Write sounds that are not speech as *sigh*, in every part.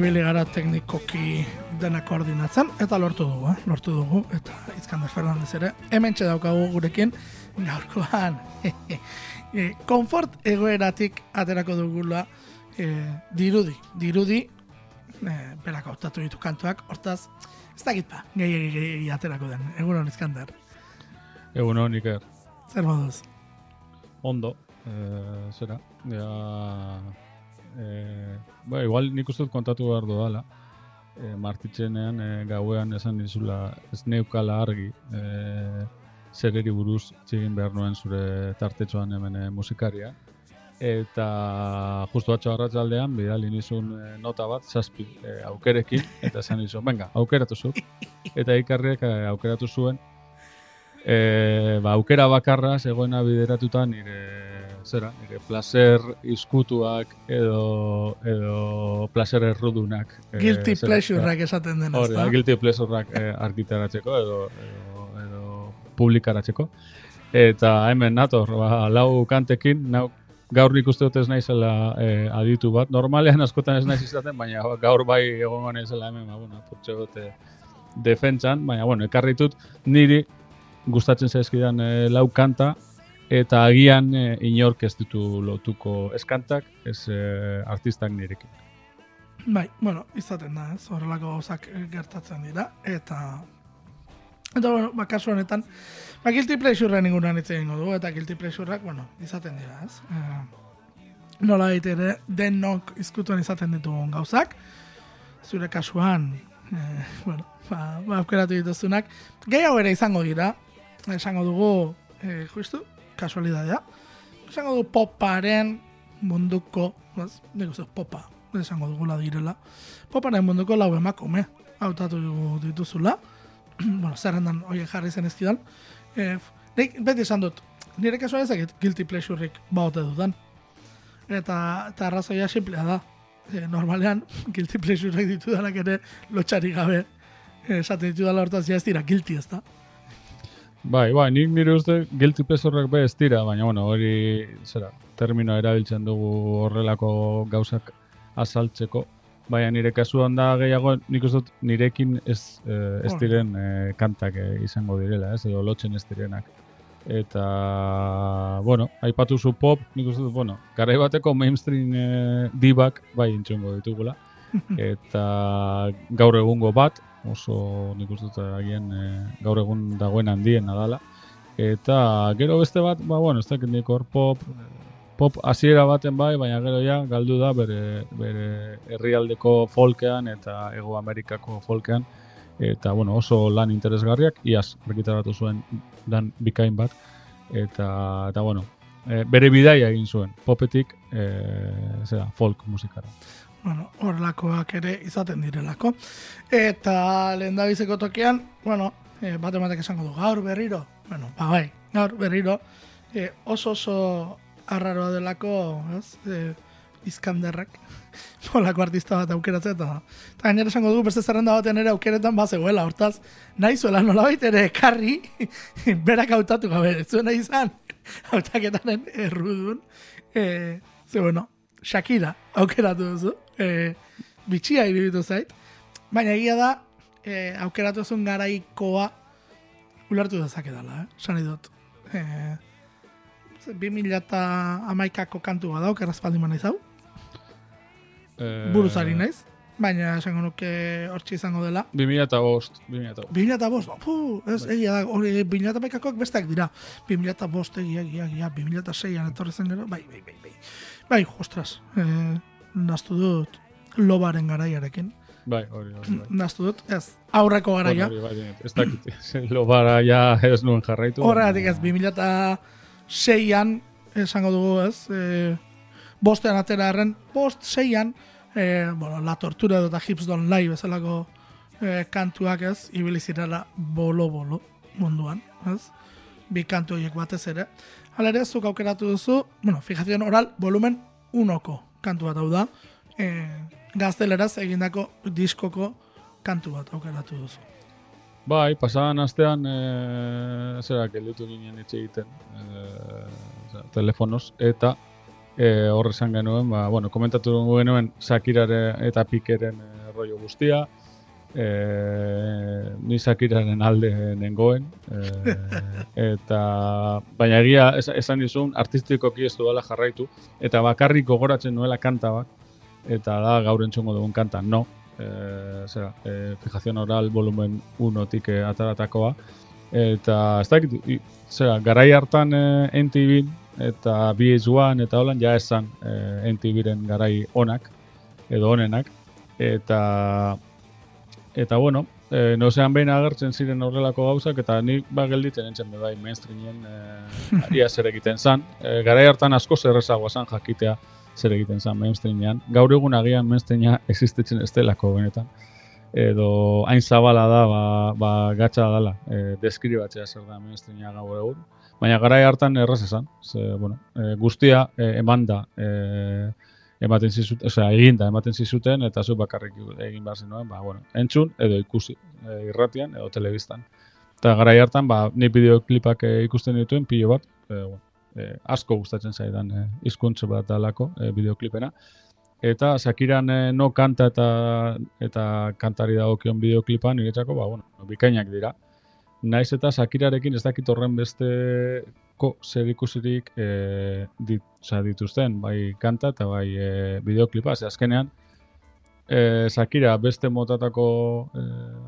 ibili gara teknikoki dena koordinatzen, eta lortu dugu, eh? lortu dugu, eta Izkander Fernandez ere, hemen daukagu gurekin, gaurkoan, *laughs* e, komfort egoeratik aterako dugula, e, dirudi, dirudi, e, berak hautatu ditu kantuak, hortaz, ez dakit ba, gehi, gehi, aterako den, egunon Izkander. Egunon, Iker. Zer moduz? Ondo, e, zera, ja, e, ba, igual nik uste kontatu behar dudala, e, martitzenean e, gauean esan dizula ez neukala argi e, zereri buruz txigin behar nuen zure tartetxoan hemen musikaria. Eta justu atxo arratzaldean, bidali nizun e, nota bat, zazpi e, aukerekin, eta esan nizun, venga, aukeratu zu. Eta ikarriek e, aukeratu zuen, e, ba, aukera bakarra zegoena bideratuta nire zera, nire placer iskutuak edo edo placer errudunak. Guilty e, pleasureak esaten dena, Hori, guilty pleasureak e, argitaratzeko edo, edo, edo publikaratzeko. Eta hemen nator, ba, lau kantekin, nau, gaur nik uste dut ez naizela e, aditu bat. Normalean askotan ez naiz izaten, baina gaur bai egon naizela hemen, ba, bueno, purtxe dute defentsan, baina, bueno, ekarritut niri gustatzen zaizkidan e, lau kanta, eta agian e, inork ez ditu lotuko eskantak, ez e, artistak nirekin. Bai, bueno, izaten da, ez, horrelako gauzak gertatzen dira, eta eta, bueno, ba, kasu honetan, ba, guilty pleasure ningunan itzen du, eta guilty pleasureak, bueno, izaten dira, ez. E, nola ere, denok izkutuan izaten ditugun gauzak, zure kasuan, e, bueno, ba, ba, aukeratu dituzunak, gehiago ere izango dira, esango dugu, e, justu, kasualidadea. Esango du poparen munduko, ez, nik popa, esango dugula direla, poparen munduko lau emakume, hautatu dituzula, *clears throat* bueno, zerrendan oie jarri zen ezkidan, e, nik beti esan dut, nire kasua ezakit guilty pleasureik baute dudan. Eta, eta arrazoia simplea da. E, normalean, *laughs* guilty pleasureik ditudanak ere lotxari gabe, esaten ditudala hortaz, ja ez dira guilty ez da. Bai, bai, nik nire uste guilty pleasureak be ez dira, baina bueno, hori zera, termino erabiltzen dugu horrelako gauzak azaltzeko. Baina nire kasuan da gehiago, nik uste nirekin ez, eh, ez diren eh, kantak eh, izango direla, ez, edo lotzen ez direnak. Eta, bueno, aipatu zu pop, nik uste dut, bueno, garai bateko mainstream eh, dibak, bai, intxungo ditugula. *laughs* Eta gaur egungo bat, oso nik uste dut agian e, gaur egun dagoen handien nadala. Eta gero beste bat, ba, bueno, ez dakit nik hor pop, pop hasiera baten bai, baina gero ja galdu da bere, bere herrialdeko folkean eta Ego Amerikako folkean. Eta bueno, oso lan interesgarriak, iaz argitaratu zuen dan bikain bat. Eta, eta bueno, e, bere bidaia egin zuen, popetik e, zera, folk musikara bueno, horlakoak ere izaten direlako. Eta lehen tokian, bueno, e, bat ematek esango du, gaur berriro, bueno, ba bai, gaur berriro, e, oso oso arraroa delako, ez, e, izkanderrak, holako *laughs* artista bat aukeratzen, eta, eta gainera esango du, beste zerrenda batean ere aukeretan bat zegoela, hortaz, nahi zuela nola ere karri, *laughs* berak hautatu gabe, zuena izan, *laughs* hautaketaren errudun, e, ze bueno, Shakira aukeratu duzu, *laughs* e, bitxia iruditu zait, baina egia da, e, aukeratu zuen garaikoa ulertu dezake dela, eh? San dut. E, 2000 eta amaikako kantu bat dauk, errazpaldi mana izau. E... Buruzari naiz. Baina esango nuke hortxe izango dela. 2000 eta bost. 2000 eta bost. Puh, ez, bai. egia da, hori 2000 eta maikakoak besteak dira. 2000 eta bost egia, egia, egia, 2000 eta seian etorri zen gero. Bai, bai, bai, bai. Bai, ostras, eh, naztu dut lobaren garaiarekin. Bai, hori, hori, bai. Naztu dut, ez, aurreko garaia. Hori, bai, ez dakit, lobara ja ez nuen jarraitu. Horregatik ez, 2006an, esango dugu ez, eh, bostean atera erren, bost, seian, eh, bueno, la tortura dut hips don't lie bezalako eh, kantuak ez, ibilizirela bolo-bolo munduan, ez, bi kantu horiek batez ere. Hala ere, zuk aukeratu duzu, bueno, fijazion oral, volumen unoko kantu bat hau da, e, gazteleraz egindako diskoko kantu bat aukeratu duzu. Bai, pasadan astean, e, zera, gelditu ginen etxe egiten, e, telefonos, eta e, hor esan genuen, ba, bueno, komentatu genuen Sakirare eta Pikeren e, rollo guztia, e, ni Sakiraren alde nengoen, e, *laughs* eta baina egia es- esan dizun artistikoki ez dudala jarraitu, eta bakarrik gogoratzen nuela kanta bat, eta da gaur entzungo dugun kanta, no, e, zera, e, fijación oral volumen 1-tik e, ataratakoa, eta ez dakit, i- zera, garai hartan e, NTV eta VH1 eta holan ja esan e, NTV-ren garai onak, edo onenak, eta eta bueno, e, nozean behin agertzen ziren horrelako gauzak, eta ni ba gelditzen entzen bai mainstreamen e, ia zer egiten zan. E, garai hartan asko zerrezagoa zan jakitea zer egiten zan mainstreamean. Gaur egun agian mainstreamea *laughs* existitzen ez delako benetan. Edo hain zabala da, ba, ba gatsa dala, e, deskribatzea zer da mainstreamea gaur egun. Baina garai hartan erraz esan, ze, bueno, e, guztia e, eman da, e, ematen zizuten, osea, eginda ematen zizuten, eta zu bakarrik egin behar zenuen, ba, bueno, entzun edo ikusi, e, irratian edo telebistan. Eta garai hartan, ba, ni bideoklipak e, ikusten dituen, pilo bat, e, e, asko gustatzen zaidan e, hizkuntza bat dalako e, bideoklipena. Eta Sakiran e, no kanta eta eta kantari dagokion bideoklipa niretzako, ba, bueno, bikainak dira. Naiz eta Sakirarekin ez dakit horren besteko zer ikusirik e, dit, osea, dituzten, bai kanta eta bai e, bideoklipa. Ze azkenean, e, Sakira beste motatako e,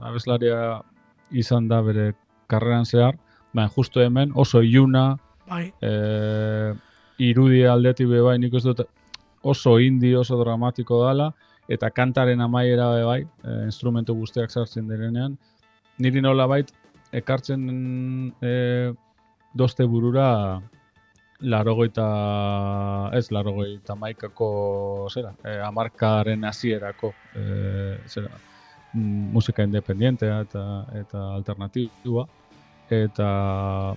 abeslaria izan da bere karreran zehar, baina justo hemen oso iluna, Bai, e, irudi aldetik be bai, nik ez dut oso indi, oso dramatiko dala, eta kantaren amaiera be bai, e, instrumentu guztiak sartzen direnean, niri nola bait, ekartzen e, doste burura larogeita, ez larogeita maikako, zera, e, amarkaren hasierako, e, zera, musika independientea eta, eta alternatiboa. Eta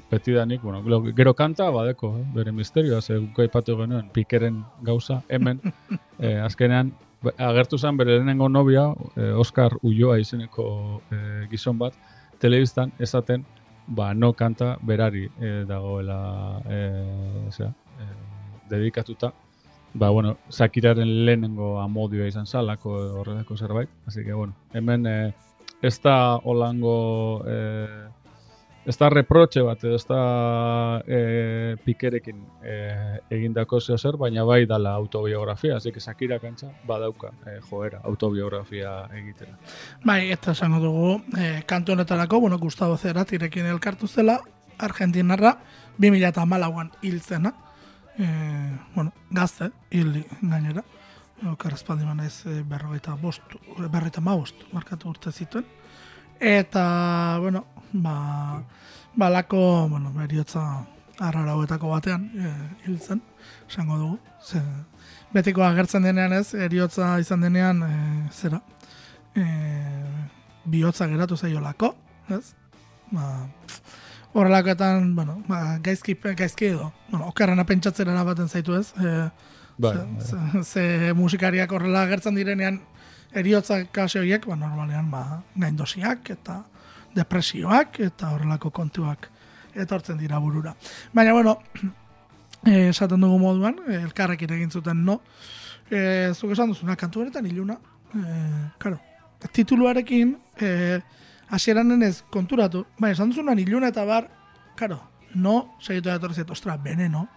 betidanik, bueno, gero, kanta badeko, eh, bere misterioa, ze guk aipatu genuen, pikeren gauza, hemen, *laughs* eh, azkenean, agertu zen bere lehenengo nobia, eh, Oscar Ulloa izeneko eh, gizon bat, telebistan esaten, ba, no kanta berari eh, dagoela, eh, zera, eh, dedikatuta, ba, bueno, Sakiraren lehenengo amodioa izan zalako horrelako zerbait, así que, bueno, hemen eh, ez da holango eh, ez da reproche bat, ez da e, pikerekin e, egindako zeo zer, baina bai dala autobiografia, que Shakira kantza badauka e, joera autobiografia egitera. bai, eta esango dugu, eh, kantu honetarako, bueno, Gustavo Ceratirekin elkartu zela, Argentinarra, 2008an hil zena, eh, bueno, gazte, hil gainera, Okarrezpaldi ez eh, berrogeita bost, berrogeita ma bost, markatu urte zituen. Eta, bueno, ba, balako, bueno, eriotza arrarauetako batean e, hil zen, esango dugu. Ze, betiko agertzen denean ez, eriotza izan denean, e, zera, e, bihotza geratu zaiolako, ez? Ba, horrelakoetan, bueno, ba, gaizki, gaizki edo, bueno, okerrena pentsatzen baten zaitu ez, e, Bai, ze, ze, ze musikariak horrela agertzen direnean eriotza kase horiek, ba, normalean ba, gaindosiak eta depresioak eta horrelako kontuak etortzen dira burura. Baina, bueno, *clears throat* eh, esaten dugu moduan, eh, elkarrekin egin zuten no, eh, zuk esan duzuna, kantu honetan iluna, eh, karo, tituluarekin, eh, hasieran ez konturatu, bai, esan duzunan iluna eta bar, karo, no, segitu da etorri zait, ostra, veneno,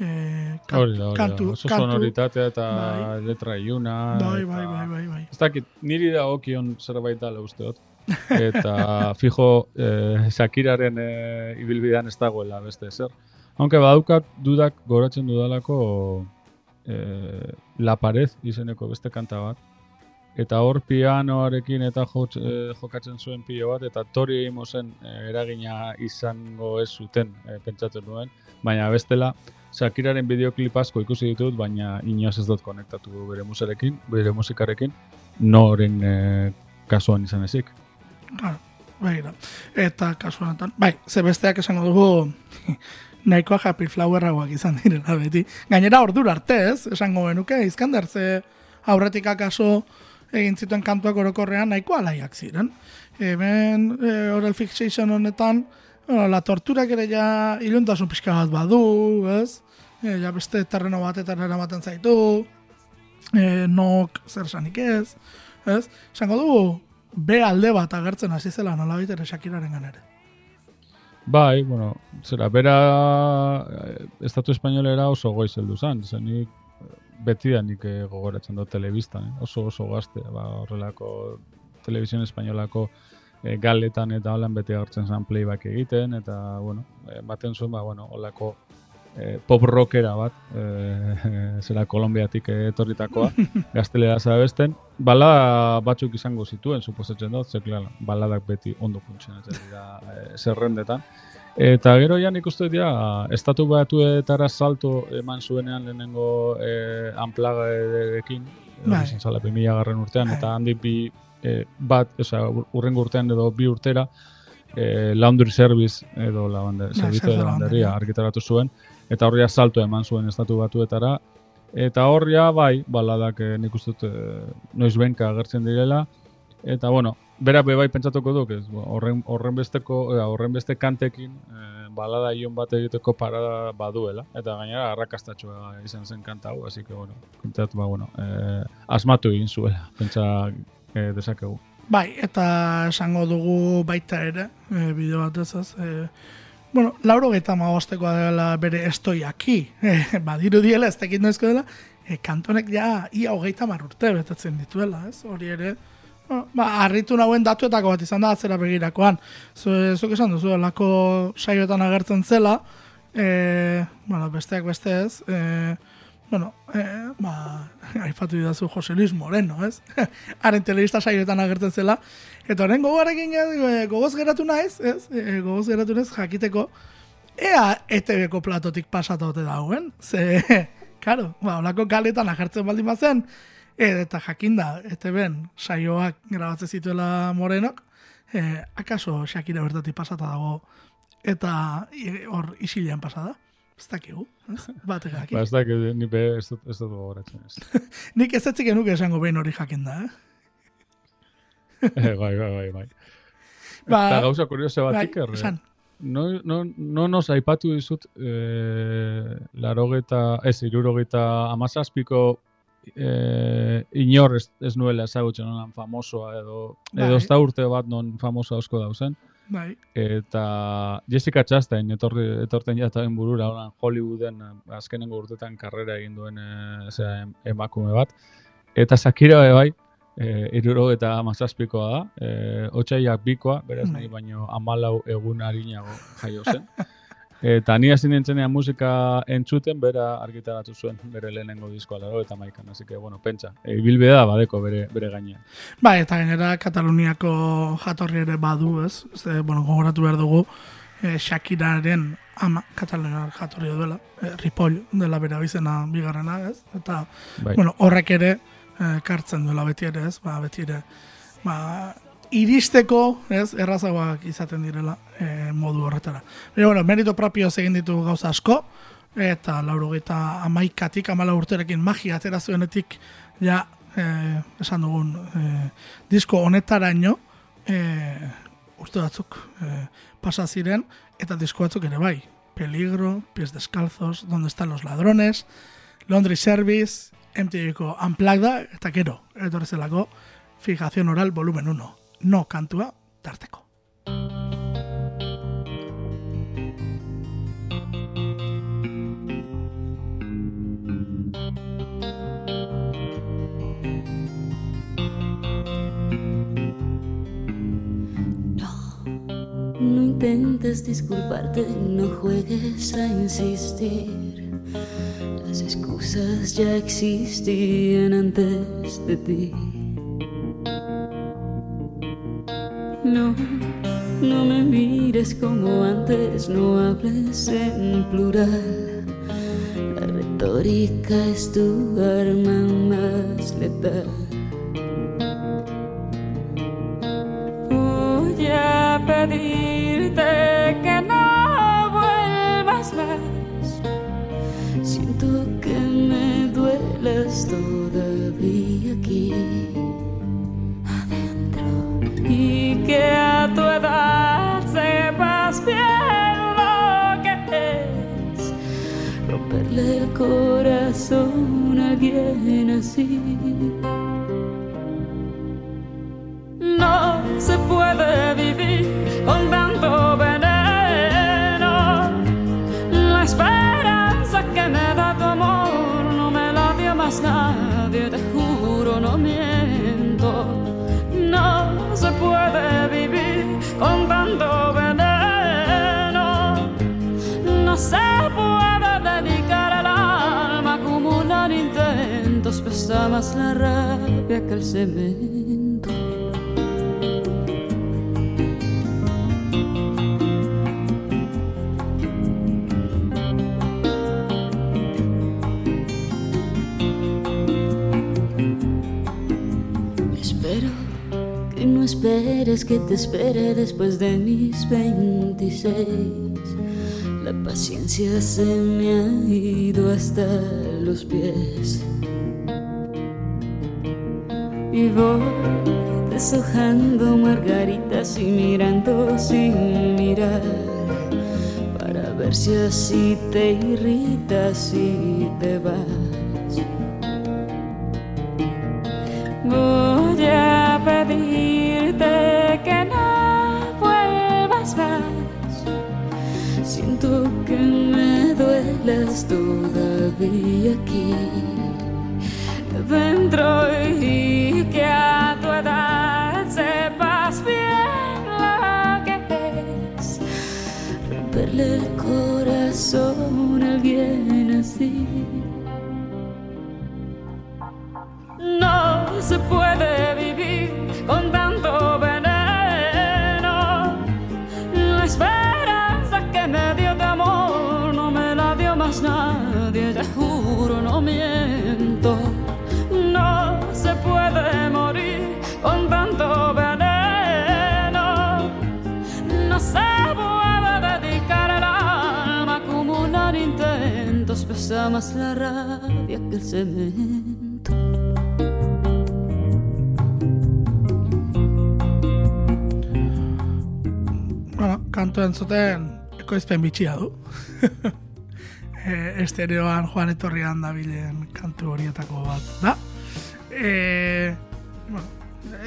eh, kan- Hori da, hori da. kantu, Oso kantu, sonoritatea eta bai. letra iluna. bai, bai, bai, bai, bai. Ez dakit, niri da okion zerbait dala usteot. *laughs* Eta fijo, eh, Shakiraren eh, ibilbidean ez dagoela beste zer. Aunque badaukat dudak goratzen dudalako eh, La Pared izeneko beste kanta bat. Eta hor pianoarekin eta jotz, eh, jokatzen zuen pilo bat, eta Tori Amosen eh, eragina izango ez zuten eh, pentsatzen nuen. Baina bestela, Shakiraren bideoklip asko ikusi ditut, baina inoz ez dut konektatu bere musarekin, bere musikarekin, noren eh, kasuan izan ezik. Begira. Eta kasu honetan, bai, ze besteak esango dugu *laughs* nahikoa happy flowerragoak izan direla beti. Gainera ordura arte, ez? Esango benuke, izkander, ze aurretik akaso egin zituen kantuak orokorrean nahiko alaiak ziren. Hemen, e, oral fixation honetan, la torturak ere ja iluntasun pixka bat badu, ez? E, ja beste terreno batetan eramaten zaitu, e, nok zer sanik ez, ez? Esango du, be alde bat agertzen hasi zela nola ere Shakiraren ganere. Bai, bueno, zera, bera eh, Estatu Espainolera oso goiz heldu zen, zen nik beti da nik gogoratzen dut telebistan, eh? oso oso gazte, ba, horrelako Televisión Espainolako e, galetan eta holan beti agertzen zen playback egiten, eta, bueno, e, baten zuen, ba, bueno, holako e, pop rockera bat, *laughs* e, zera Kolombiatik etorritakoa, *laughs* gaztelera zabesten, balada batzuk izango zituen, suposatzen dut, ze, klar, baladak beti ondo funtzionatzen dira e, zerrendetan. Eta gero ja nik uste dira, estatu batuetara salto eman zuenean lehenengo e, amplaga edekin, bai. zala, garren urtean, eta bai. handi bi e, bat, oza, urrengo urtean edo bi urtera, e, laundry service edo la bande, servizio de lavanderia argitaratu zuen, eta horria salto eman zuen estatu batuetara, eta horria bai, baladak eh, nik uste dut eh, noiz benka agertzen direla, eta bueno, bera be bai pentsatuko duk, ez, horren, horren besteko, horren beste kantekin, eh, balada ion bat egiteko parada baduela, eta gainera arrakastatxoa izan zen kanta hau, así que bueno, pentsatu, ba, bueno, eh, asmatu egin zuela, pentsa eh, desakegu. Bai, eta esango dugu baita ere, e, bideo bat ez ez, Bueno, lauro geta magosteko dela bere estoiaki. *laughs* E, badiru diela, ez tekit noizko dela, e, kantonek ja ia hogeita marrurte betetzen dituela, ez? Hori ere, ba, arritu nahuen datuetako bat izan da, atzera begirakoan. Zuk esan duzu, lako saioetan agertzen zela, e, bueno, besteak beste ez, e, bueno, eh, ba, aipatu didazu Jose Luis Moreno, ez? *laughs* Haren telebista saioetan agertzen zela. Eta horren gogoarekin e, gogoz geratu naiz, ez? E, gogoz geratu naiz jakiteko, ea ETV-ko platotik pasatote dauen. Ze, *laughs* karo, ba, olako kaletan agertzen baldin bazen, e, eta jakinda ETV-en saioak grabatzen zituela Morenok, e, akaso Shakira bertatik pasata dago, eta hor isilean pasada. Ez dakigu, ez? Bat egaki. Ba, ez dakigu, ni be, ez dut, ez dut gogoratzen ez. *laughs* Nik ez etzik enuke esango behin hori jakin da, eh? eh *laughs* bai, bai, bai, bai. Ba, Eta gauza kuriose bat bai, iker, esan. No, no, no nos aipatu dizut eh, larogeta, ez, irurogeta amazazpiko eh, inor ez, ez nuela ezagutzen honan famosoa edo, bai. edo ez da urte bat non famosoa osko dauzen. Bai. Eta Jessica Chastain etorri, etorten jataren burura horan Hollywooden eh, azkenengo urtetan karrera egin duen e, emakume bat. Eta Shakira bai, e, iruro eta mazazpikoa da, e, otxaiak bikoa, beraz nahi baino amalau egun harinago jaio zen. *laughs* Eta ni hasi nintzenean musika entzuten, bera argitaratu zuen bere lehenengo diskoa laro eta maikan, así que, bueno, pentsa, bilbide da badeko bere, bere gainean. Ba, eta gainera Kataluniako jatorri ere badu, ez? Ze, bueno, gogoratu behar dugu, e, Shakiraren ama Kataluniak jatorri duela, e, Ripoll dela bera bizena bigarrena, ez? Eta, bai. bueno, horrek ere, e, kartzen duela beti ere, ez? Ba, beti ere, ba, iristeko, ez, errazagoak izaten direla e, modu horretara. Baina, bueno, merito propio egin ditu gauza asko, eta laurogeita amaikatik, amala urterekin magia atera zuenetik, ja, e, esan dugun, e, disko honetaraino, e, urte batzuk e, pasa ziren, eta disko batzuk ere bai, Peligro, Pies Descalzos, Donde están los ladrones, Laundry Service, MTV-ko Unplugged eta gero, etorrezelako, Fijación Oral Volumen 1 no kantua tarteko. No intentes disculparte, no juegues a insistir. Las excusas ya existían antes de ti. No, no me mires como antes, no hables en plural. La retórica es tu arma más letal. Voy a pedirte que no vuelvas más. Siento que me dueles todavía aquí. Que a tu edad sepas bien lo que es romperle corazón a alguien así. No se puede vivir con tanto veneno. La esperanza que me da tu amor no me la dio más nadie, se puede dedicar el alma a acumular intentos, pesa más la rabia que el cemento. Espero que no esperes que te espere después de mis 26. Paciencia se me ha ido hasta los pies. Y voy deshojando margaritas y mirando sin mirar. Para ver si así te irritas y te vas. Voy duelas todavía aquí dentro y que a tu edad sepas bien lo que es romperle el corazón a alguien así. No se puede más la rabia que el cemento. Bueno, kantu entzuten ekoizpen bitxia du. *laughs* e, estereoan joan etorrian dabilen kantu horietako bat da. E, bueno,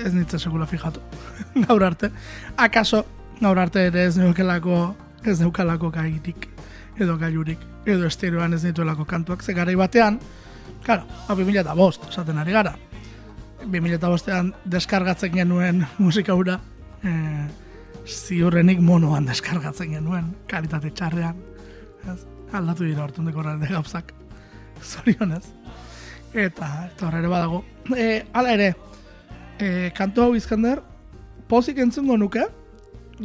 ez nintzen sekula fijatu. *laughs* gaur arte. Akaso, gaur arte ere ez neukelako, ez neukalako gairik, edo gailurik, edo estereoan ez nituelako kantuak, ze garai batean, Claro, hau 2000 eta bost, esaten ari gara. 2000 eta bostean deskargatzen genuen musika hura, e, ziurrenik monoan deskargatzen genuen, kalitate txarrean. Ez? Aldatu dira hortun dekoraren gauzak. Zorionez. Eta, eta horre badago. E, ala ere, e, kantu hau izkander, pozik entzungo nuke,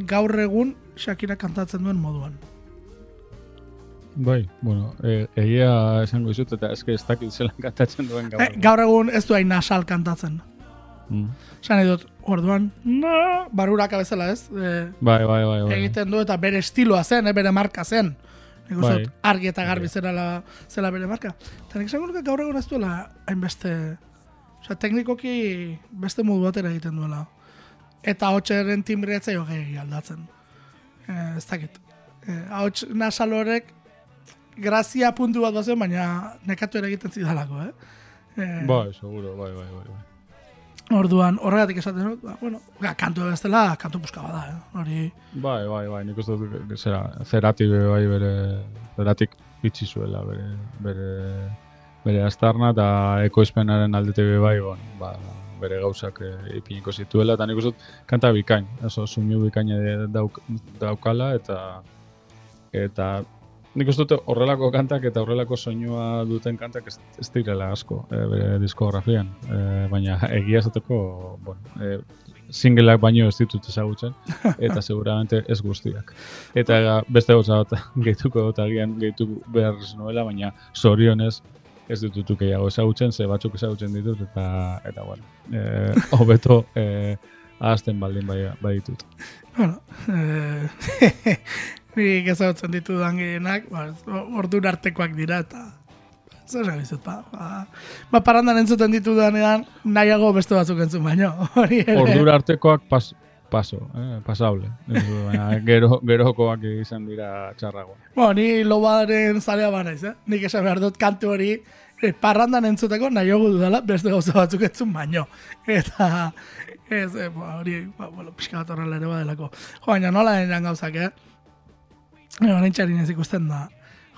gaur egun Shakira kantatzen duen moduan. Bai, bueno, e, egia esango izut eta eske ez dakit zelan kantatzen duen gaur. E, gaur egun ez du hain nasal kantatzen. Mm. Esan nahi dut, orduan, na, baruraka bezala ez, e, Bai, bai, bai, bai. egiten du eta bere estiloa zen, eh, bere marka zen. Nik Bai. dut, argi eta garbi zela, zela bere marka. Eta nik esango nuke gaur egun ez duela hainbeste, osea, teknikoki beste modu batera egiten duela. Eta hotxeren timbre ez zaio gehiagi aldatzen. E, ez dakit. E, ahots nasal grazia puntu bat bazen, baina nekatu ere egiten zidalako, eh? E, Bai, seguro, bai, bai, bai. bai. Orduan, horregatik esaten dut, ba, bueno, ga, kantu ez dela, kantu puska bada, eh? Hori, Bai, bai, bai, nik uste dut, zera, zeratik bai bere, zeratik bitxi zuela bere, bere, bere astarna eta ekoizpenaren aldete be bai, bon, ba, bere gauzak e, ipiniko zituela, eta nik uste dut kanta bikain, oso suinu bikain dauk, daukala, eta eta nik uste dut horrelako kantak eta horrelako soinua duten kantak ez, ez direla asko e, bere diskografian, e, baina egia esateko, bueno, e, singleak baino ez ditut ezagutzen, *laughs* eta seguramente ez guztiak. Eta beste gauza bat *laughs* gehituko dut agian gehitu behar nuela, baina zorionez ez ditut gehiago ezagutzen, ze batzuk ezagutzen ditut, eta, eta bueno, e, *laughs* hobeto e, ahazten baldin bai, bai ditut. Bueno, eh, nik ezagutzen ditudan gehienak, ba, ordura artekoak dira, eta zer esan ba, ba, ba parandan entzuten ditudanean nahiago beste batzuk entzun baino. *laughs* Ordura artekoak pas, paso, eh, pasable. Baina *laughs* gero, gerokoak izan dira txarrago. Bueno, ni lobaren zalea banaiz, eh? Nik esan behar dut kantu hori eh, parrandan entzuteko nahi hogu dudala beste gauza batzuk etzun baino. Eta ez, eh, ba, hori, ba, bueno, pixka bat horrela ere badelako. Jo, baina nola den gauzak, eh? Eba, nintxarin ez ikusten da.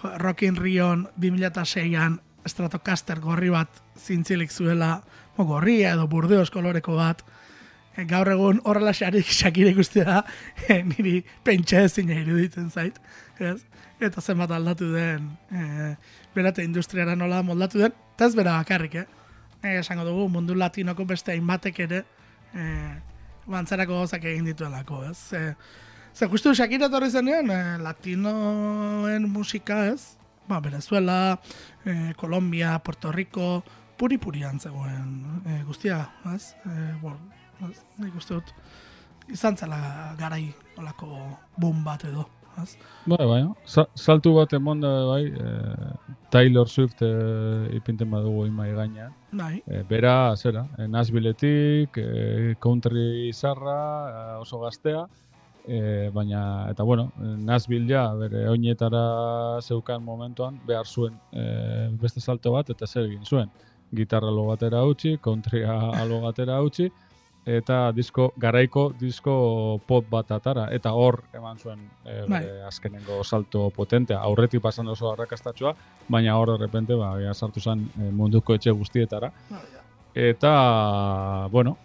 Jo, Rock in Rion 2006an Stratocaster gorri bat zintzilik zuela, mo, gorria edo burdeos koloreko bat, E, gaur egun horrela xarik xakire ikustea e, niri pentsa ezin iruditzen zait. Ez? Eta zenbat aldatu den e, berate industriara nola moldatu den. Eta ez bera bakarrik, eh? E, esango dugu mundu latinoko beste hainbatek ere e, bantzarako gozak egin dituelako, ez? E, ze justu Shakira etorri zenean, e, latinoen musika, ez? Ba, Venezuela, e, Colombia, Puerto Rico, puri-purian zegoen e, guztia, ez? E, bueno, ez? Nik uste dut izan zela garai olako boom bat edo. Ez? Bai, bai, sa saltu bat emon da bai, e, Taylor Swift e, ipinten badugu imai gainean. Bai, E, bera, zera, e, Nashvilleetik, e, country zarra, e, oso gaztea, e, baina, eta bueno, ja, bere oinetara zeukan momentuan, behar zuen e, beste salto bat, eta zer egin zuen. Gitarra lo batera utzi, countrya alo batera utzi, eta disko, garaiko disko pop bat atara, eta hor eman zuen e, Bai. azkenengo salto potentea, aurretik pasan oso arrakastatxoa, baina hor de repente, ba, sartu zen munduko etxe guztietara, bai, eta, bueno,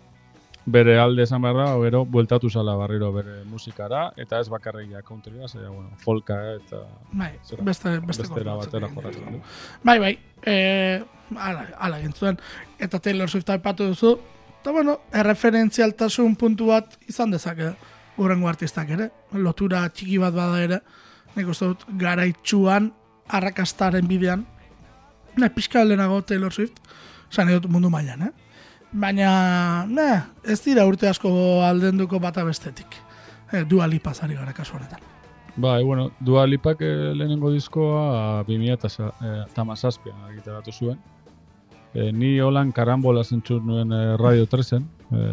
bere alde esan behar da, gero, bueltatu zala barriro bere musikara, eta ez bakarrik ja countrya, zera, bueno, folka eta bai, Zera, beste, beste bestera batera jorratzen du. Bai, bai, e, ala, ala egin zuen. Eta Taylor Swift aipatu duzu, eta bueno, erreferentzialtasun puntu bat izan dezake urrengo artistak ere. Lotura txiki bat bada ere, nik uste dut garaitxuan arrakastaren bidean, ne, pixka lehenago Taylor Swift, esan dut mundu mailan, eh? Baina, ne, ez dira urte asko aldenduko bata bestetik. E, Dua Lipa zari gara kasu honetan. Bai, bueno, Dua Lipak eh, lehenengo diskoa 2017an argitaratu zuen. E, ni holan karambola zentzut nuen eh, Radio 3-en, e,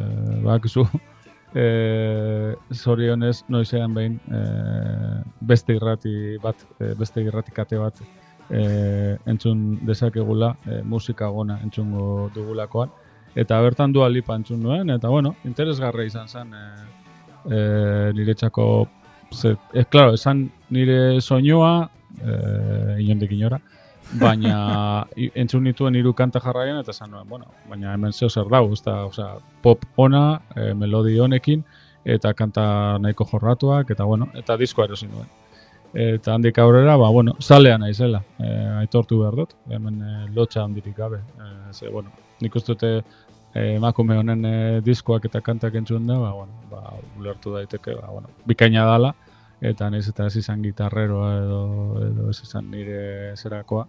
badakizu. *laughs* E, zorionez, noizean behin, e, beste irrati bat, e, beste irrati kate bat e, entzun dezakegula, e, musika gona entzungo dugulakoan. Eta bertan Dua Lipa entzun nuen, eta bueno, interesgarra izan zen e, e, niretzako ze, e, claro, esan nire soinua, e, inondik inora, baina *laughs* entzun nituen hiru kanta jarraian eta esan nuen, bueno, baina hemen zeo zer dau, ez da, osea, pop ona, e, melodi honekin, eta kanta nahiko jorratuak, eta bueno, eta diskoa erosi nuen. Eta handik aurrera, ba, bueno, salea naizela, e, aitortu behar dut, hemen e, lotxa handirik gabe. E, ze, bueno, nik uste dute e, emakume honen e, diskoak eta kantak entzun da, ba, bueno, ba, ulertu daiteke, ba, bueno, bikaina dala, eta naiz eta ez izan gitarreroa edo, edo ez izan nire zerakoa,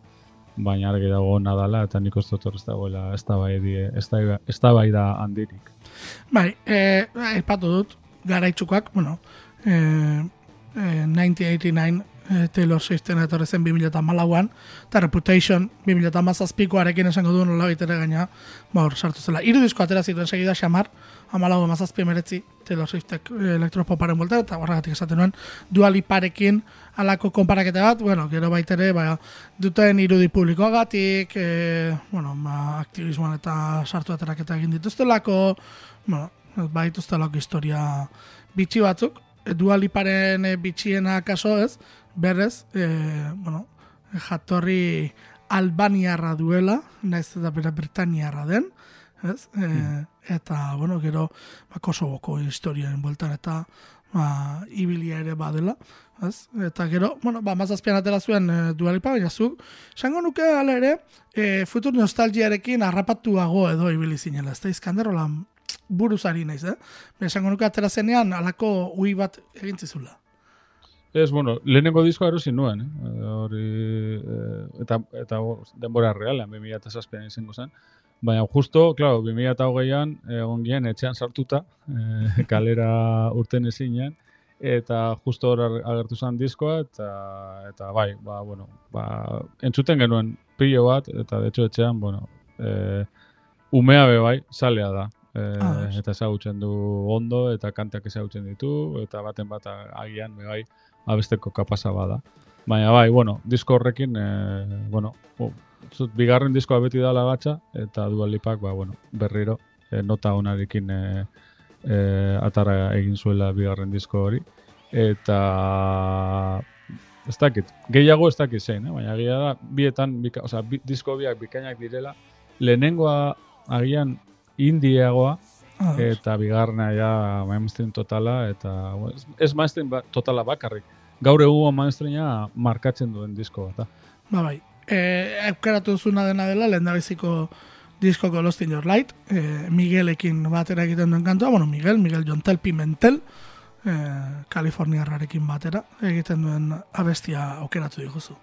baina argi dago ona dala, eta nik uste dut ez dagoela ez da bai, ez da bai da handirik. Bai, eh, aipatu dut, garaitxukoak, bueno, eh, eh, 1989 eh, Taylor Swiften etorri zen 2008an, eta Reputation 2008arekin esango du nola ere gaina, ba hor sartu zela. Hiru disko atera zituen segida xamar, amalau amazazpi emeretzi Taylor Swiftek eh, elektropoparen buelta, eta horregatik esaten nuen, dualiparekin alako konparaketa bat, bueno, gero baitere, ba, duten irudi publikoagatik, e, bueno, ba, aktivismoan eta sartu ateraketa egin dituztelako, bueno, baituztelako historia bitxi batzuk, e, dualiparen e, bitxiena kaso ez, berrez, e, bueno, jatorri albaniarra duela, naiz eta bera Britaniarra den, ez? E, Eta, bueno, gero, ba, Kosovoko historiaren bueltan eta ba, ibilia ere badela, ez? Eta gero, bueno, ba, mazazpian atera zuen e, dualipa, baina zuk, esango nuke ala ere, e, futur nostalgiarekin harrapatuago edo ibili zinela, ez da izkanderola buruzari naiz, eh? Baina esango nuke atera zenean alako ui bat egin zizula. Ez, bueno, lehenengo diskoa erosi nuen, eh? hori, eh, eta, eta denbora realean, 2007an izango zen. Baina justo, claro, 2008an egon gien etxean sartuta, eh, *laughs* kalera urten ezinean, eta justo hor agertu zen diskoa, eta, eta bai, ba, bueno, ba, entzuten genuen pilo bat, eta de hecho etxean, bueno, eh, umea be bai, salea da. e, Ah, eta ezagutzen du ondo, eta kantak ezagutzen ditu, eta baten bat agian, bai, abesteko kapasa bada. Baina bai, bueno, disko horrekin, e, bueno, o, zut, bigarren diskoa beti dala gatza, eta dualipak, ba, bueno, berriro, e, nota onarekin e, e, atara egin zuela bigarren disko hori. Eta ez dakit, gehiago ez dakit zein, eh? baina egia da, bietan, bika, osea, bi, disko biak bikainak direla, lehenengoa agian indieagoa, Ah, eta bigarrena ja mainstream totala, eta ez, mainstream ba, totala bakarrik. Gaur egun mainstreama markatzen duen disko bat. Ba bai. E, aukeratu duzuna dena dela, lehen da biziko diskoko Lost in Your Light, e, Miguelekin batera egiten duen kantua, bueno, Miguel, Miguel Jontel Pimentel, e, Kaliforniarrarekin batera egiten duen abestia aukeratu diguzu.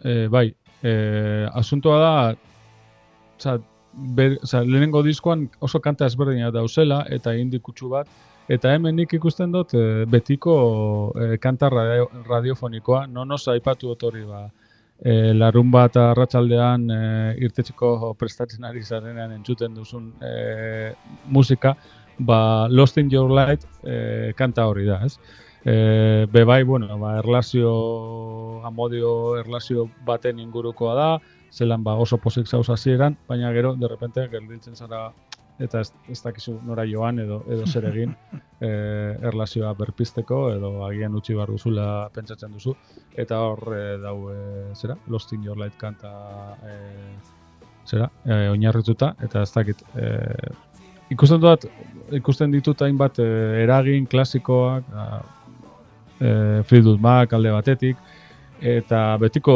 E, bai, e, asuntoa da, oza, ber, oza, lehenengo diskoan oso kanta ezberdina dauzela, eta indikutsu bat, eta hemen nik ikusten dut e, betiko e, kanta radio, radiofonikoa, non oso aipatu dut hori ba, e, larun bat arratsaldean e, irtetxeko prestatzen ari zarenean entzuten duzun e, musika, ba, Lost in Your Light e, kanta hori da, ez? E, be bai, bueno, ba, erlazio, amodio erlazio baten ingurukoa da, zelan ba, oso pozik zauz hasieran, baina gero, de repente, gelditzen zara eta ez, ez dakizu nora joan edo edo zer egin *laughs* e, erlazioa berpisteko edo agian utzi behar duzula pentsatzen duzu. Eta hor e, dau e, zera? Lost in Your Light kanta e, zera? E, oinarrituta eta ez dakit e, ikusten dut ikusten ditut hainbat e, eragin klasikoak a, e, Fleetwood Mac alde batetik eta betiko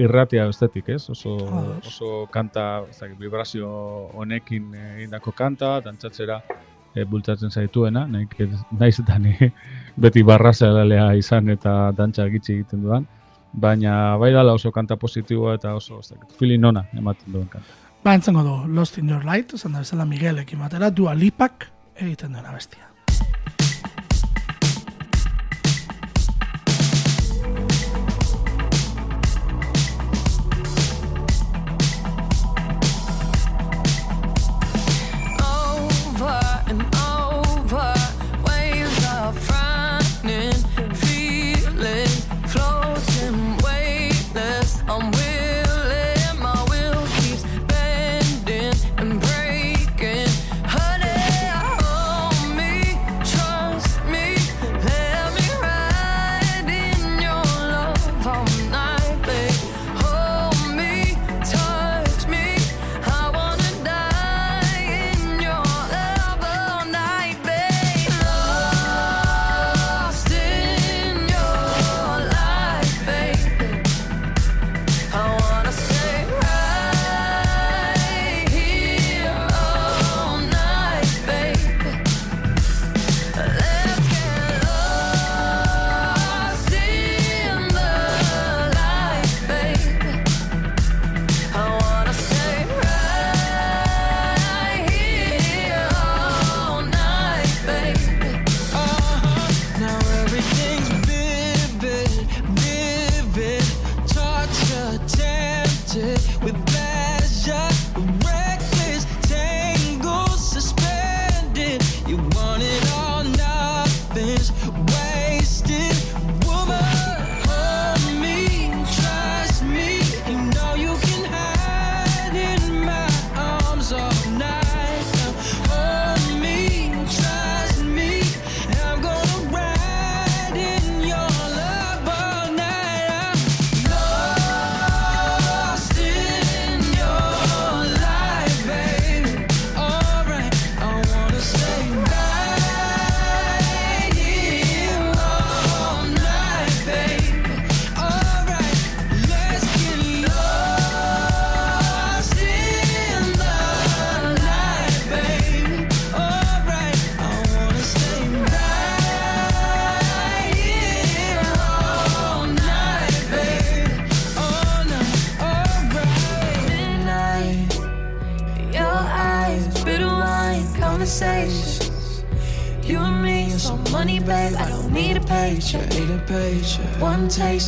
irratia bestetik, ez? Oso, oso kanta, ez dakit, vibrazio honekin egindako kanta, dantzatzera e, bultzatzen zaituena, nahi, naiz eta ni *laughs* beti barrazelea izan eta dantza gitxi egiten dudan, baina bai dala oso kanta positiboa eta oso, ez dakit, feeling ona ematen duen kanta. Ba, entzengo du Lost in Your Light, esan da bezala Miguelekin batera, Dua Lipak egiten duen abestia.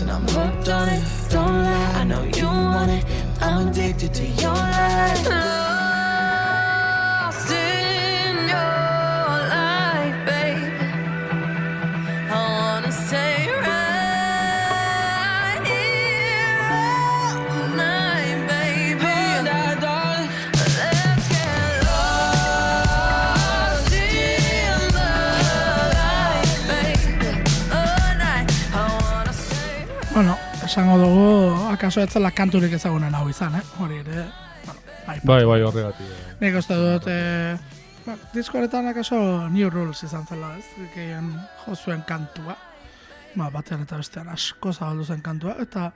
And I'm hooked on it. Don't lie, I know you want it. I'm addicted to your light. Esango dugu, akaso etzela kanturik ezagunen hau izan, eh? Hori ere, bueno, bai, Bai, bai, horregatik. eh. Nik uste dut, e, ba, disko horretan akaso New Rules izan zela, ez? Gehien jo zuen kantua. Ba, batean eta bestean asko zabaldu zen kantua, eta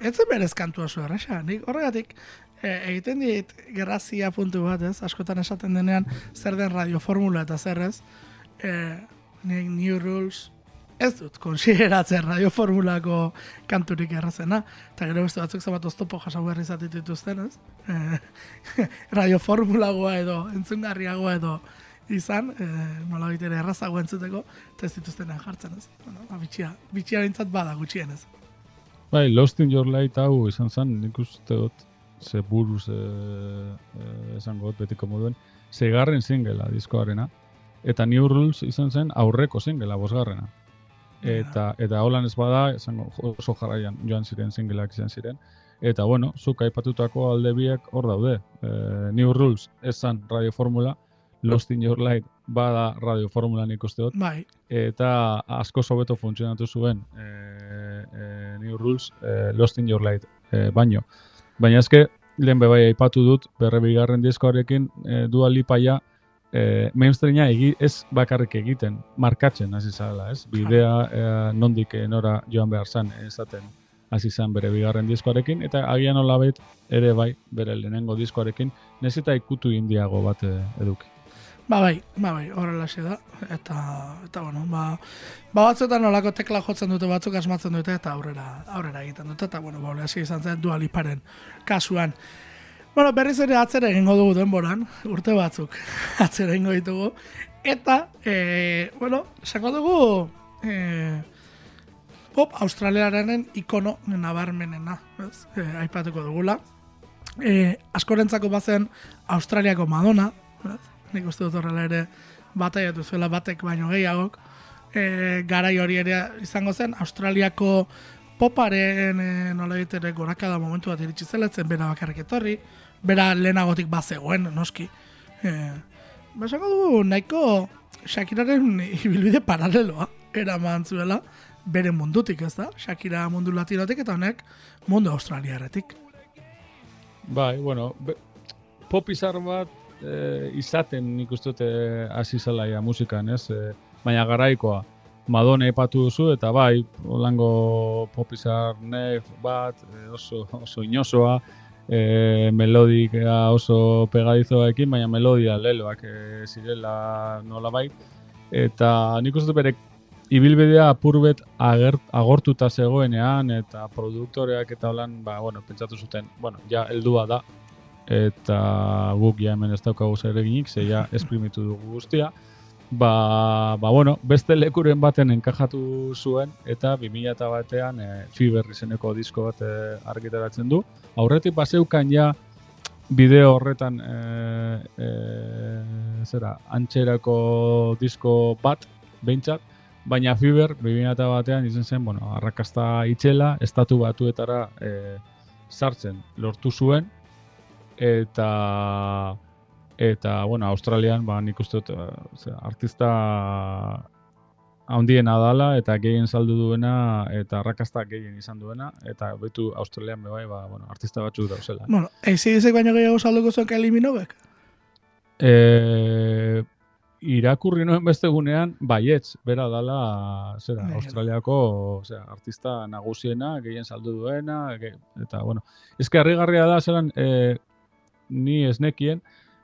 ez zen berez kantua zu erresa. Nik horregatik e, egiten dit gerrazia puntu bat, ez? Askotan esaten denean zer den radioformula eta zer ez. E, nik New Rules ez dut konsideratzen radioformulako kanturik errazena. Eta gero beste batzuk zabat oztopo jasau berri izatit dituzten, ez? *laughs* E, radioformulagoa edo entzungarriagoa edo izan, e, nola ere errazago entzuteko, eta ez dituztenean jartzen, ez? Bueno, ba, bitxia, bitxia bintzat bada gutxienez. Bai, Lost in Your Light hau izan zen, nik uste dut, ze buruz e, e, esango dut betiko moduen, zeigarren singela diskoarena, eta New Rules izan zen aurreko singela, bosgarrena. Eta, eta holan ez bada, esango oso jarraian joan ziren singleak izan ziren. Eta bueno, zuk aipatutako alde biak hor daude. E, New Rules ez zen radioformula, Lost in Your Light bada radioformula nik uste dut, Bai, eta asko hobeto funtzionatu zuen e, e, New Rules e, Lost in Your Light e, baino. Baina eske, lehen bebai aipatu dut, berre bigarren diskoarekin e, Dua Lipa ja e, mainstreama egi, ez bakarrik egiten, markatzen hasi zala, ez? Bidea e, nondik e, nora joan behar zan, ezaten hasi zan bere bigarren diskoarekin, eta agian olabait ere bai, bere lehenengo diskoarekin, nez eta ikutu indiago bat eduki. Ba bai, ba bai, horrela da. Eta, eta bueno, ba, ba batzuetan nolako tekla jotzen dute batzuk asmatzen dute eta aurrera, aurrera egiten dute. Eta bueno, ba, izan zen dualiparen kasuan. Bueno, berriz ere atzera egingo dugu denboran, urte batzuk *laughs* atzera egingo ditugu. Eta, e, bueno, esango dugu e, pop australiarenen ikono nabarmenena, ez? E, aipatuko dugula. E, askorentzako bazen Australiako Madonna, ez? nik uste dut horrela ere bataiatu zuela batek baino gehiagok, e, garai hori ere izango zen, Australiako poparen e, nola ere gorakada momentu bat iritsi zela, ez zen bera bakarrik etorri, bera lehenagotik bazegoen, noski. E, ba, esango dugu, nahiko Shakiraren ibilbide paraleloa eraman zuela, bere mundutik, ez da? Shakira mundu latinotik eta honek mundu australiaretik. Bai, bueno, be, pop izar bat e, izaten nik uste dut eh, hasi zela ja musikan, ez? E, baina garaikoa. Madonna epatu duzu eta bai, holango pop izar nef bat, e, oso, oso inosoa, e, melodika oso pegadizoekin, baina melodia leloak e, zirela nola bai. Eta nik uste bere ibilbidea apurbet agortuta zegoenean eta produktoreak eta holan, ba, bueno, pentsatu zuten, bueno, ja heldua da eta guk ja hemen ez daukagu zer eginik, ze ja esprimitu dugu guztia. Ba, ba, bueno, beste lekuren baten enkajatu zuen eta 2000 batean e, Fiber izeneko disko bat e, argitaratzen du. Aurretik baseukan ja bideo horretan e, e, zera, antxerako disko bat, behintzat, baina Fiber 2000 batean izan zen, bueno, arrakasta itxela, estatu batuetara e, sartzen lortu zuen, eta eta bueno, Australian ba nik uste dut eh, osea, artista handiena dala eta gehien saldu duena eta arrakasta gehien izan duena eta betu Australian be bai ba bueno, artista batzuk dauzela. Bueno, ACDC baino gehiago salduko zuen Kylie Minoguek? Eh irakurri noen beste gunean, baietz, bera dala, zera, Bai. Australiako, osea, artista nagusiena, gehien saldu duena, ge, eta, bueno, ezke harrigarria da, zelan, e, ni esnekien,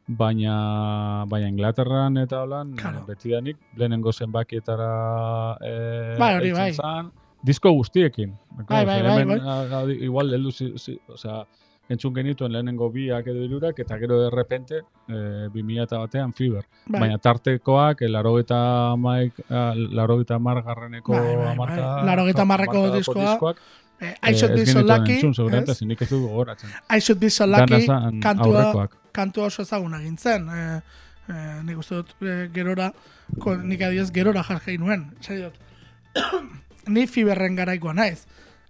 baina, baina Inglaterran eta holan, Claro. betidanik, lehenengo zenbakietara e, Bai, hori bai. zan, disko guztiekin. Bai, bai, bai, bai. a- a- igual, heldu, zi, zi, osea, entzun genituen lehenengo biak edo hirurak eta gero de repente e, 2000 batean Fiber. Bai. Baina tartekoak, eh, larogeta maik, ah, larogeta margarreneko Bai, bai, bai. amarka, Laurogeita hamarreko hamarkadako diskoa, diskoak, Eh, I should eh, be so lucky, entzun, ez? zinik ez dugu gogoratzen. I should be so lucky, kantua, kantua oso ezaguna gintzen. E, e, nik uste dut e, gerora, ko, nik adiez gerora jargei nuen. Esan dut, *coughs* ni fiberren garaikoa naiz.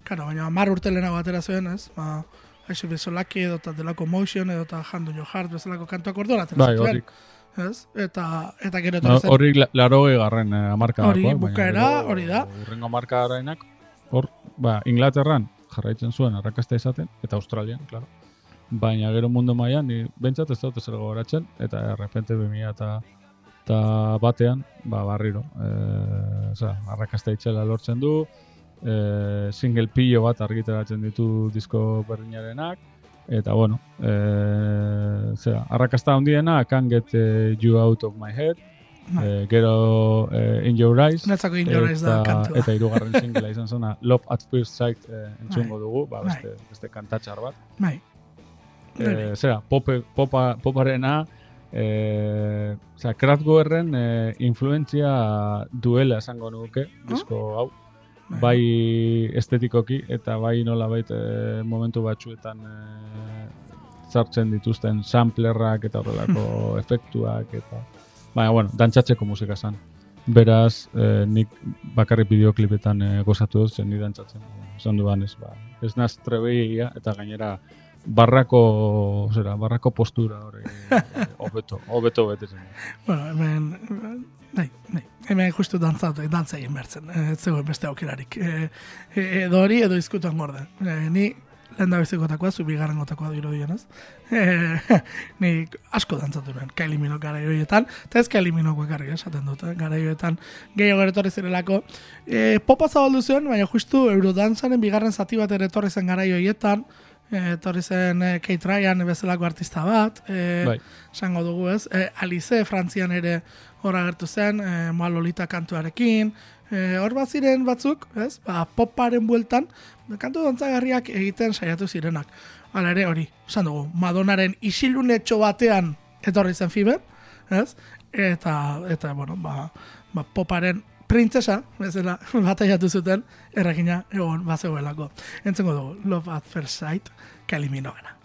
Karo, baina amar urte lehenago atera zuen, ez? Ba, I should be so lucky, edo ta delako motion, edo ta hand on your heart, bezalako kantuak orduan atera Bai, horrik. Ez? Eta, eta gero etorri zen. Horrik la- larogei garren eh, amarkadakoak. Hori, bukaera, hori da. Urrengo amarkadarainak, hor, ba, Inglaterran, jarraitzen zuen arrakasta izaten, eta Australian, claro. Baina gero mundu mailan ni bentsat ez dut ezer gogoratzen, eta errepente 2000 eta, eta batean, ba, barriro. E, oza, arrakasta itxela lortzen du, e, single pillo bat argitaratzen ditu disko berdinarenak, eta bueno, e, zera, arrakasta handiena, Can't Get eh, You Out of My Head. E, gero eh, In Your Eyes, Netzako injoraiz da eta, kantua. eta hirugarren singlea izan zona Love at First Sight eh, entzungo Bai. dugu, ba, Bai. beste, beste kantatxar bat. Bai. Eh, zera, pope, popa, poparena, eh, zera, Kraftwerken eh, influentzia duela esango nuke, disko hau, bai estetikoki eta bai nola eh, momentu batzuetan eh, sartzen dituzten samplerrak eta horrelako *laughs* efektuak eta baina bueno, dantzatzeko musika zen. Beraz, eh, nik bakarrik bideoklipetan eh, gozatu dut, zen ni dantzatzen. Esan dudan ez, ba, ez naz trebeia eta gainera barrako, zera, barrako postura hori *laughs* hobeto, hobeto betetzen. Bueno, hemen, nahi, nahi, hemen justu dantzatu, dantza egin bertzen, eh, ez zegoen beste aukerarik. E, edo hori, edo izkutan gorde. E, ni lehen da bizikotakoa, zu bigarren gotakoa diro dienaz. E, *laughs* ni asko dantzatu nuen, Kylie Minogue gara joietan, eta ez Kylie Minogue bakarrik, esaten dut, eh, gara joietan gehiago ere etorri zirelako. E, popa zabaldu zuen, baina justu Eurodantzaren bigarren zati bat ere etorri zen gara joietan, etorri zen e, Kate Ryan bezalako artista bat, e, Bai. dugu ez, e, Alice Frantzian ere hor agertu zen, e, Malolita kantuarekin, e, hor bat ziren batzuk, ez, ba, poparen bueltan, kantu dantzagarriak egiten saiatu zirenak. Hala ere hori, esan dugu, Madonaren isilunetxo batean etorri zen Fiber, ez, eta, eta bueno, ba, ba, poparen printzesa, bezala, *laughs* bataiatu zuten, erregina egon bazegoelako. Entzengo dugu, Love at First Sight, Kylie Minoguena.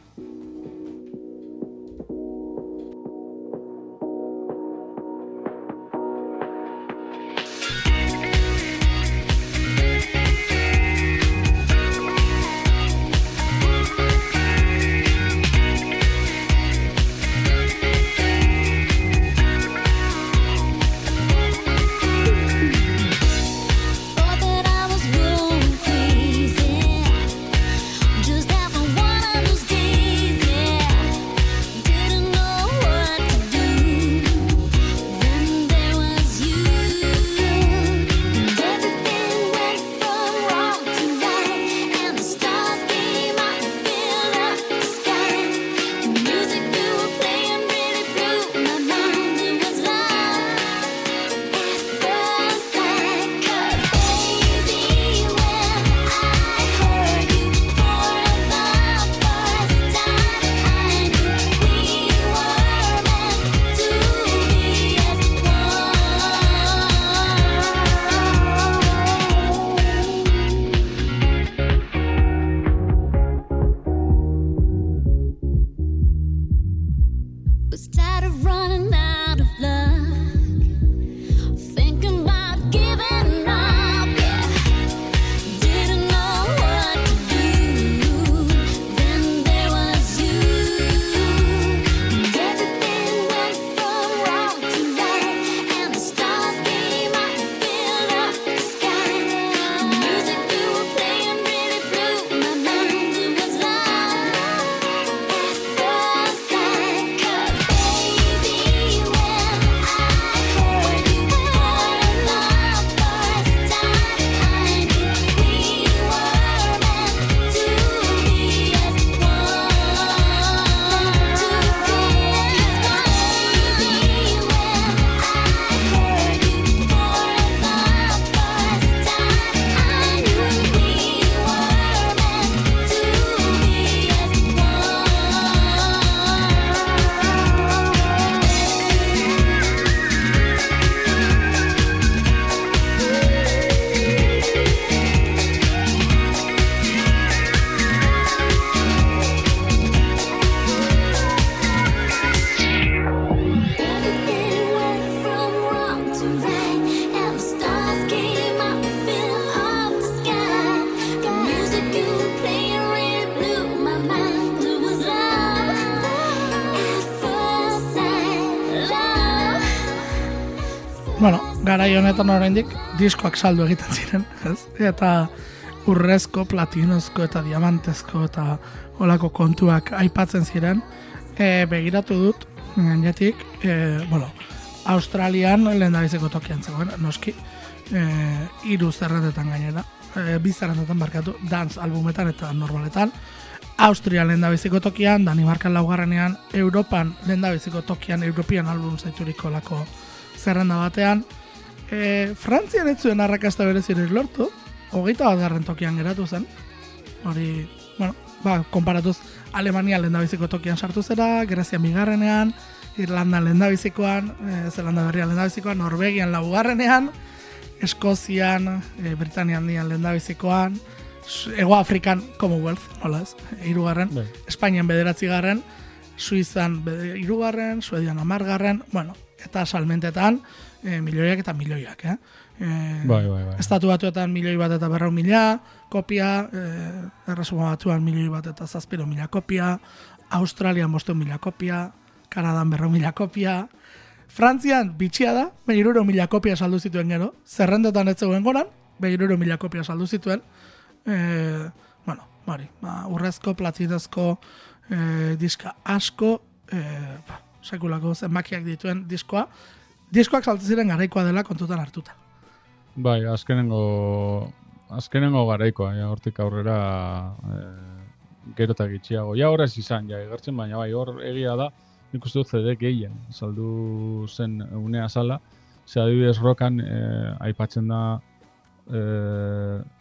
Honetan oraindik diskoak saldu egiten ziren, ez? Eta urrezko, platinozko eta diamantezko eta olako kontuak aipatzen ziren, e, begiratu dut, gainetik, e, bueno, Australian lehen tokian zegoen, noski, e, iru zerrendetan gainera, e, bi zerrendetan barkatu, dance albumetan eta normaletan, Austria lehen tokian, Danimarkan laugarrenean, Europan lehen tokian, European album zaituriko lako zerrenda batean, e, Frantzian ez zuen arrakasta berezirik lortu, hogeita bat garren tokian geratu zen, hori, bueno, ba, konparatuz Alemania lehen tokian sartu zera, Grezia bigarrenean, Irlanda lehendabizikoan, e, Zelanda berria lehendabizikoan, Norvegian laugarrenean, Eskozian, e, Britania handian lehendabizikoan, Ego Afrikan Commonwealth, nola ez, hirugarren, Bai. Espainian bederatzi garren, Suizan hirugarren, Suedian amargarren, bueno, eta salmentetan e, milioiak eta milioiak, eh? E, Bai, bai, bai. Estatu batuetan milioi bat eta berrau mila kopia, e, erresuma batuan milioi bat eta zazpiro mila kopia, Australian bosteun mila kopia, Kanadan berrau mila kopia, Frantzian bitxia da, behiruro mila kopia saldu zituen gero, zerrendetan ez zegoen goran, behiruro mila kopia saldu zituen, e, bueno, bari, ba, urrezko, platinezko e, diska asko, e, ba, sekulako zenbakiak dituen diskoa, diskoak saltu ziren garaikoa dela kontutan hartuta. Bai, azkenengo azkenengo garaikoa, ja, hortik aurrera e, gero eta gitxiago. Ja, horrez izan, ja, egertzen, baina bai, hor egia da, nik uste dut CD gehien, saldu zen unea sala, ze adibidez rokan e, aipatzen da e,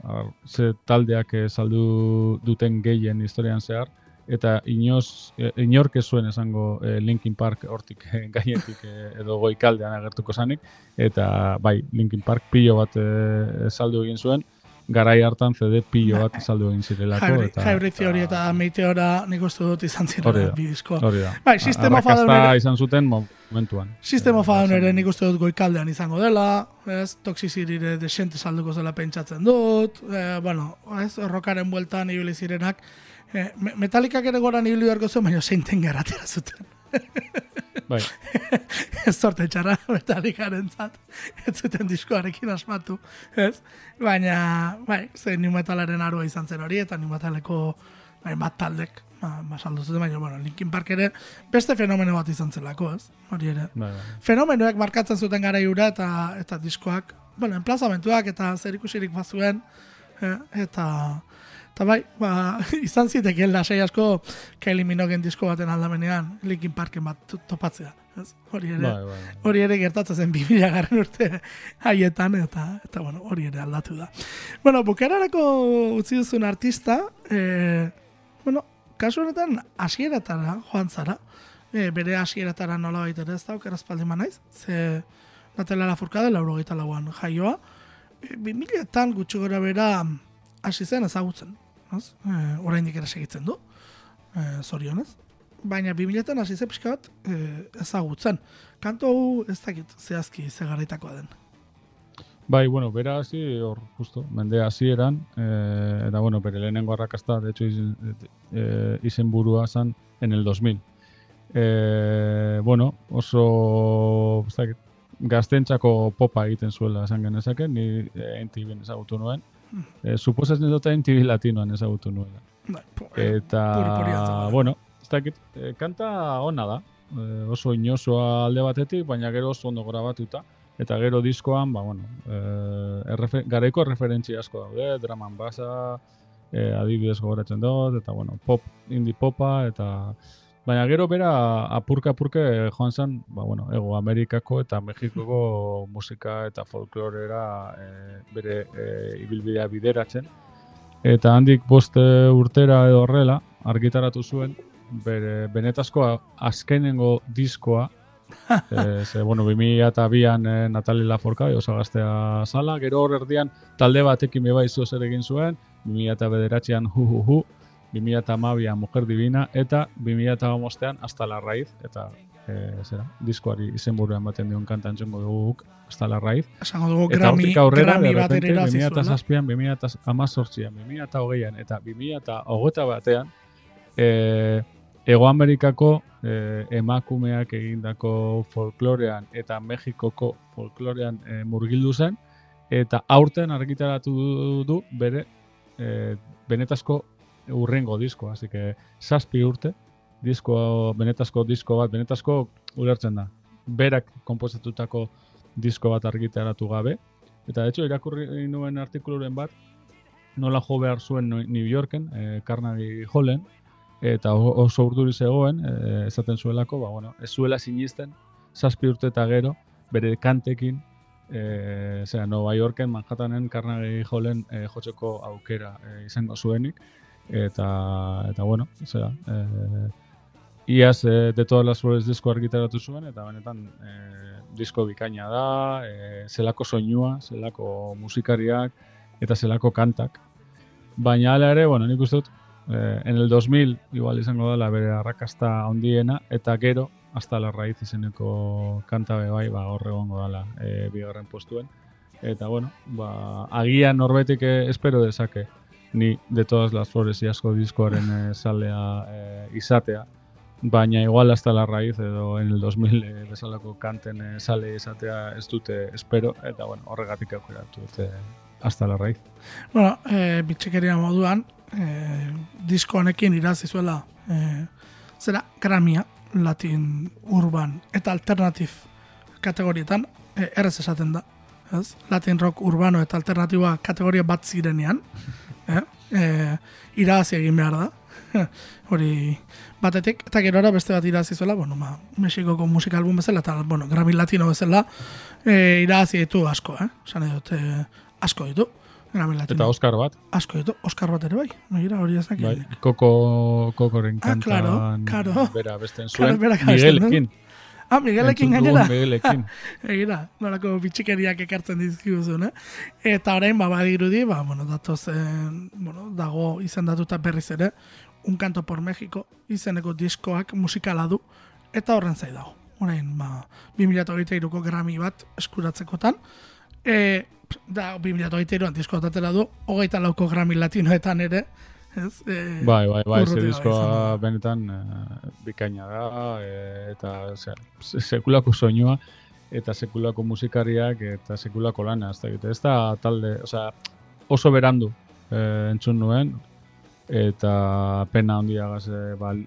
ar, ze taldeak saldu duten gehien historian zehar, eta inoz, e, inork ez zuen esango e, Linkin Park hortik e, *laughs* gainetik e, edo goikaldean agertuko zanik, eta bai, Linkin Park pilo bat e, saldu egin zuen, garai hartan CD pilo bat saldu egin zirelako. Eta, hybrid Theory eta Meteora nik uste dut izan zirela da. bi disko. Hori da. Bai, System of a Arrakasta Down ere- izan zuten momentuan. System of a Down ere Esan- nik uste dut goikaldean izango dela, ez, toxicity desente salduko zela pentsatzen dut, e, bueno, ez, rockaren bueltan ibili zirenak, e, me- Metallicak ere goran ibili beharko zuen, baina zeinten gerratera zuten. Bai, *laughs* ez sorte txarra Metallicaren zat, ez zuten diskoarekin asmatu, ez? Baina, bai, ze new metalaren arua izan zen hori, eta new metaleko bai, bat taldek, ba, ba saldu zuten, baina, bueno, Linkin Park ere beste fenomeno bat izan zelako, ez? Hori ere. bai, bai. Fenomenoak markatzen zuten gara iura eta, eta diskoak, bueno, enplazamentuak eta zer ikusirik bazuen, eh, eta, eta bai, ba, *laughs* izan zitekeen lasai asko Kylie Minogen disko baten aldamenean Linkin Parken bat to- topatzea. Ez? Hori ere, Bai, bai. hori ere gertatzen zen 2000 garren urte haietan eta eta bueno, hori ere aldatu da. Bueno, bukerarako utzi duzun artista, eh, bueno, kasu honetan hasieratara joan zara. E, bere hasieratara nola baita ez da, okeraz paldi naiz, ze Natelara Furkade, lauro lauan jaioa. E, 2000-etan gutxi gora bera hasi zen ezagutzen. Ez? E, oraindik ere segitzen du, e, zorionez. Baina 2000-etan hasi zen pixka bat e, ezagutzen. Kanto hau ez dakit zehazki ze garaitakoa den. Bai, bueno, bera hasi hor justo, mende hasieran eh, eta bueno, bere lehenengo arrakasta, de hecho, izen, eh, izenburua zan en el 2000. Eh, bueno, oso ez dakit, gaztentzako popa egiten zuela esan genezake, ni eh, NTV ezagutu nuen. Eh, suposatzen dut NTV latinoan ezagutu nuela. Bai, Eta, da. bueno, ez dakit, eh, kanta ona da, eh, oso inosoa alde batetik, baina gero oso ondo grabatuta, eta gero diskoan, ba, bueno, eh, errefe, garaiko referentzia asko daude, draman basa, eh, adibidez gogoratzen dut, eta, bueno, pop, indie popa, eta, baina gero bera apurka-apurke joan zen, ba, bueno, ego Amerikako eta Mexikoko musika eta folklorera eh, bere eh, ibilbidea bideratzen, Eta handik boste urtera edo horrela, argitaratu zuen, bere benetazko azkenengo diskoa, *laughs* e, ze, bueno, 2002an e, Natali Laforcade oso gaztea zala, gero hor erdian talde batekin bebai zer egin zuen, 2009an hu hu hu, 2012an Mujer Divina, eta 2015an Hasta la Raíz, eta e, zera, diskoari izenburuan baten dion kanta entzungo dugu Hasta la Raíz, Esango dugu Eta Grammy, aurrera, Grammy bat ere repente, irabazi zuela. 2007an, 2018an, 2020an eta 2021 batean, e, Ego Amerikako e, emakumeak egindako folklorean eta Mexikoko folklorean e, murgildu zen, eta aurten argitaratu du, du bere e, benetazko urrengo diskoa, así que zazpi urte, disko, benetazko disko bat, benetazko ulertzen da. Berak konposatutako disko bat argitaratu gabe, eta hecho irakurri nuen artikuluren bat, nola jo behar zuen New- Yorken, e, Carnegie Hallen, eta oso urduri zegoen, e, esaten zuelako, ba, bueno, ez zuela sinisten, zazpi urte eta gero, bere kantekin, e, zera, Nova Yorken, Manhattanen, Carnegie Hallen e, jotzeko aukera e, izango zuenik, eta, eta bueno, zera, e, iaz e, de todas las flores disko argitaratu zuen, eta benetan e, disko bikaina da, e, zelako soinua, zelako musikariak, eta zelako kantak. Baina hala ere, bueno, nik uste dut, eh, en el 2000 igual izango dela bere arrakasta handiena, eta gero, hasta la raíz izeneko kanta bai, ba, hor egongo dela e, bigarren postuen. Eta bueno, ba, agian norbetik eh, espero dezake ni de todas las flores iasko diskoaren eh, salea eh, izatea, baina igual hasta la raíz edo en el 2000 eh, bezalako kanten eh, sale izatea ez dute espero, eta bueno, horregatik aukeratu dute hasta la raíz. Bueno, e, bitxekeria moduan, e, disko honekin irazi zuela e, zera Gramia, Latin Urban eta Alternative kategorietan, e, errez esaten da. Ez? Latin Rock Urbano eta Alternatiboa kategoria bat zirenean, eh? e, irazi egin behar da. *laughs* Hori batetik, eta gerora beste bat irazi zuela, bueno, ma, Mexikoko musika album bezala, eta, bueno, Grammy Latino bezala, e, irazi ditu asko, eh? Zan dut, e, asko ditu. Grammy Latino Eta Oscar bat, asko ditu, Oscar bat ere bai, begira hori ez dakit. bai, koko, kokoren Ah, claro, kantan claro. bera besten *laughs* Claro, zuen, abesten du. Miguelekin. Ah, Miguelekin gainera. Miguelekin. *laughs* Egira, nolako bitxikeriak ekartzen dizkiguzun, eh? Eta orain, ba, badirudi, ba, bueno, datoz, eh, bueno, dago izendatuta berriz ere, Un Canto por México izeneko diskoak musikala du, eta horren zai dago. Orain, ba, 2023ko Grammy bat eskuratzekotan, e, da, 2023an diskoa tatera du, hogeita lauko Grammy latinoetan ere, ez? E, Bai, bai, bai, ze diskoa benetan eh, bikaina da, eh, eta se- sekulako soinua, eta sekulako musikariak, eta sekulako lana, ez da, ez da talde, osea, oso berandu eh, entzun nuen, eta pena handiagaz eh, bal,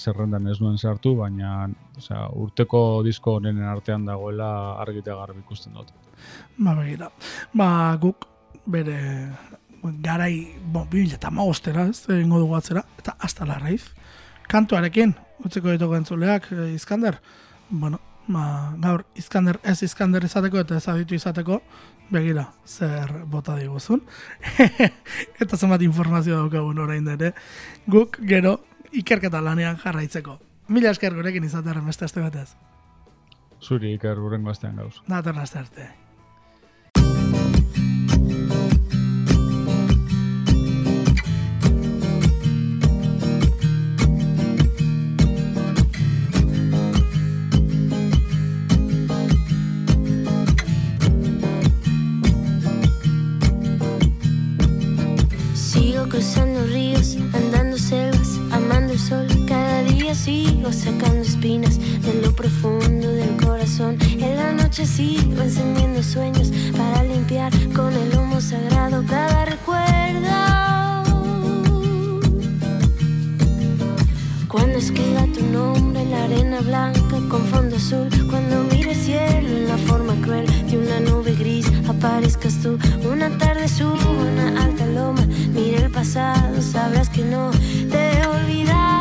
zerrendan ez nuen sartu, baina osea, urteko disko honenen artean dagoela argi eta garbi ikusten dut. Ba, begira. Ba, guk bere garai, bo, 2008 ez, egingo dugu atzera, eta hasta la raíz. Kantuarekin, utziko ditugu entzuleak, eh, Iskander, bueno, ba, gaur Iskander ez Iskander izateko eta ez aditu izateko, begira, zer bota diguzun. *laughs* eta zenbat informazio daukagun orain ere, guk gero ikerketa lanean jarraitzeko. Mila esker gurekin izatearen beste aste batez. Zuri iker urrengo astean gauz. Datorren aste arte. Cruzando ríos, andando selvas, amando el sol. Cada día sigo sacando espinas de lo profundo del corazón. En la noche sigo encendiendo sueños para limpiar con el humo sagrado cada recuerdo. Cuando escriba tu nombre en la arena blanca con fondo azul, cuando mire el cielo en la forma cruel de una nube aparezcas tú. Una tarde subo una alta loma, mire el pasado, sabrás que no te he olvidado.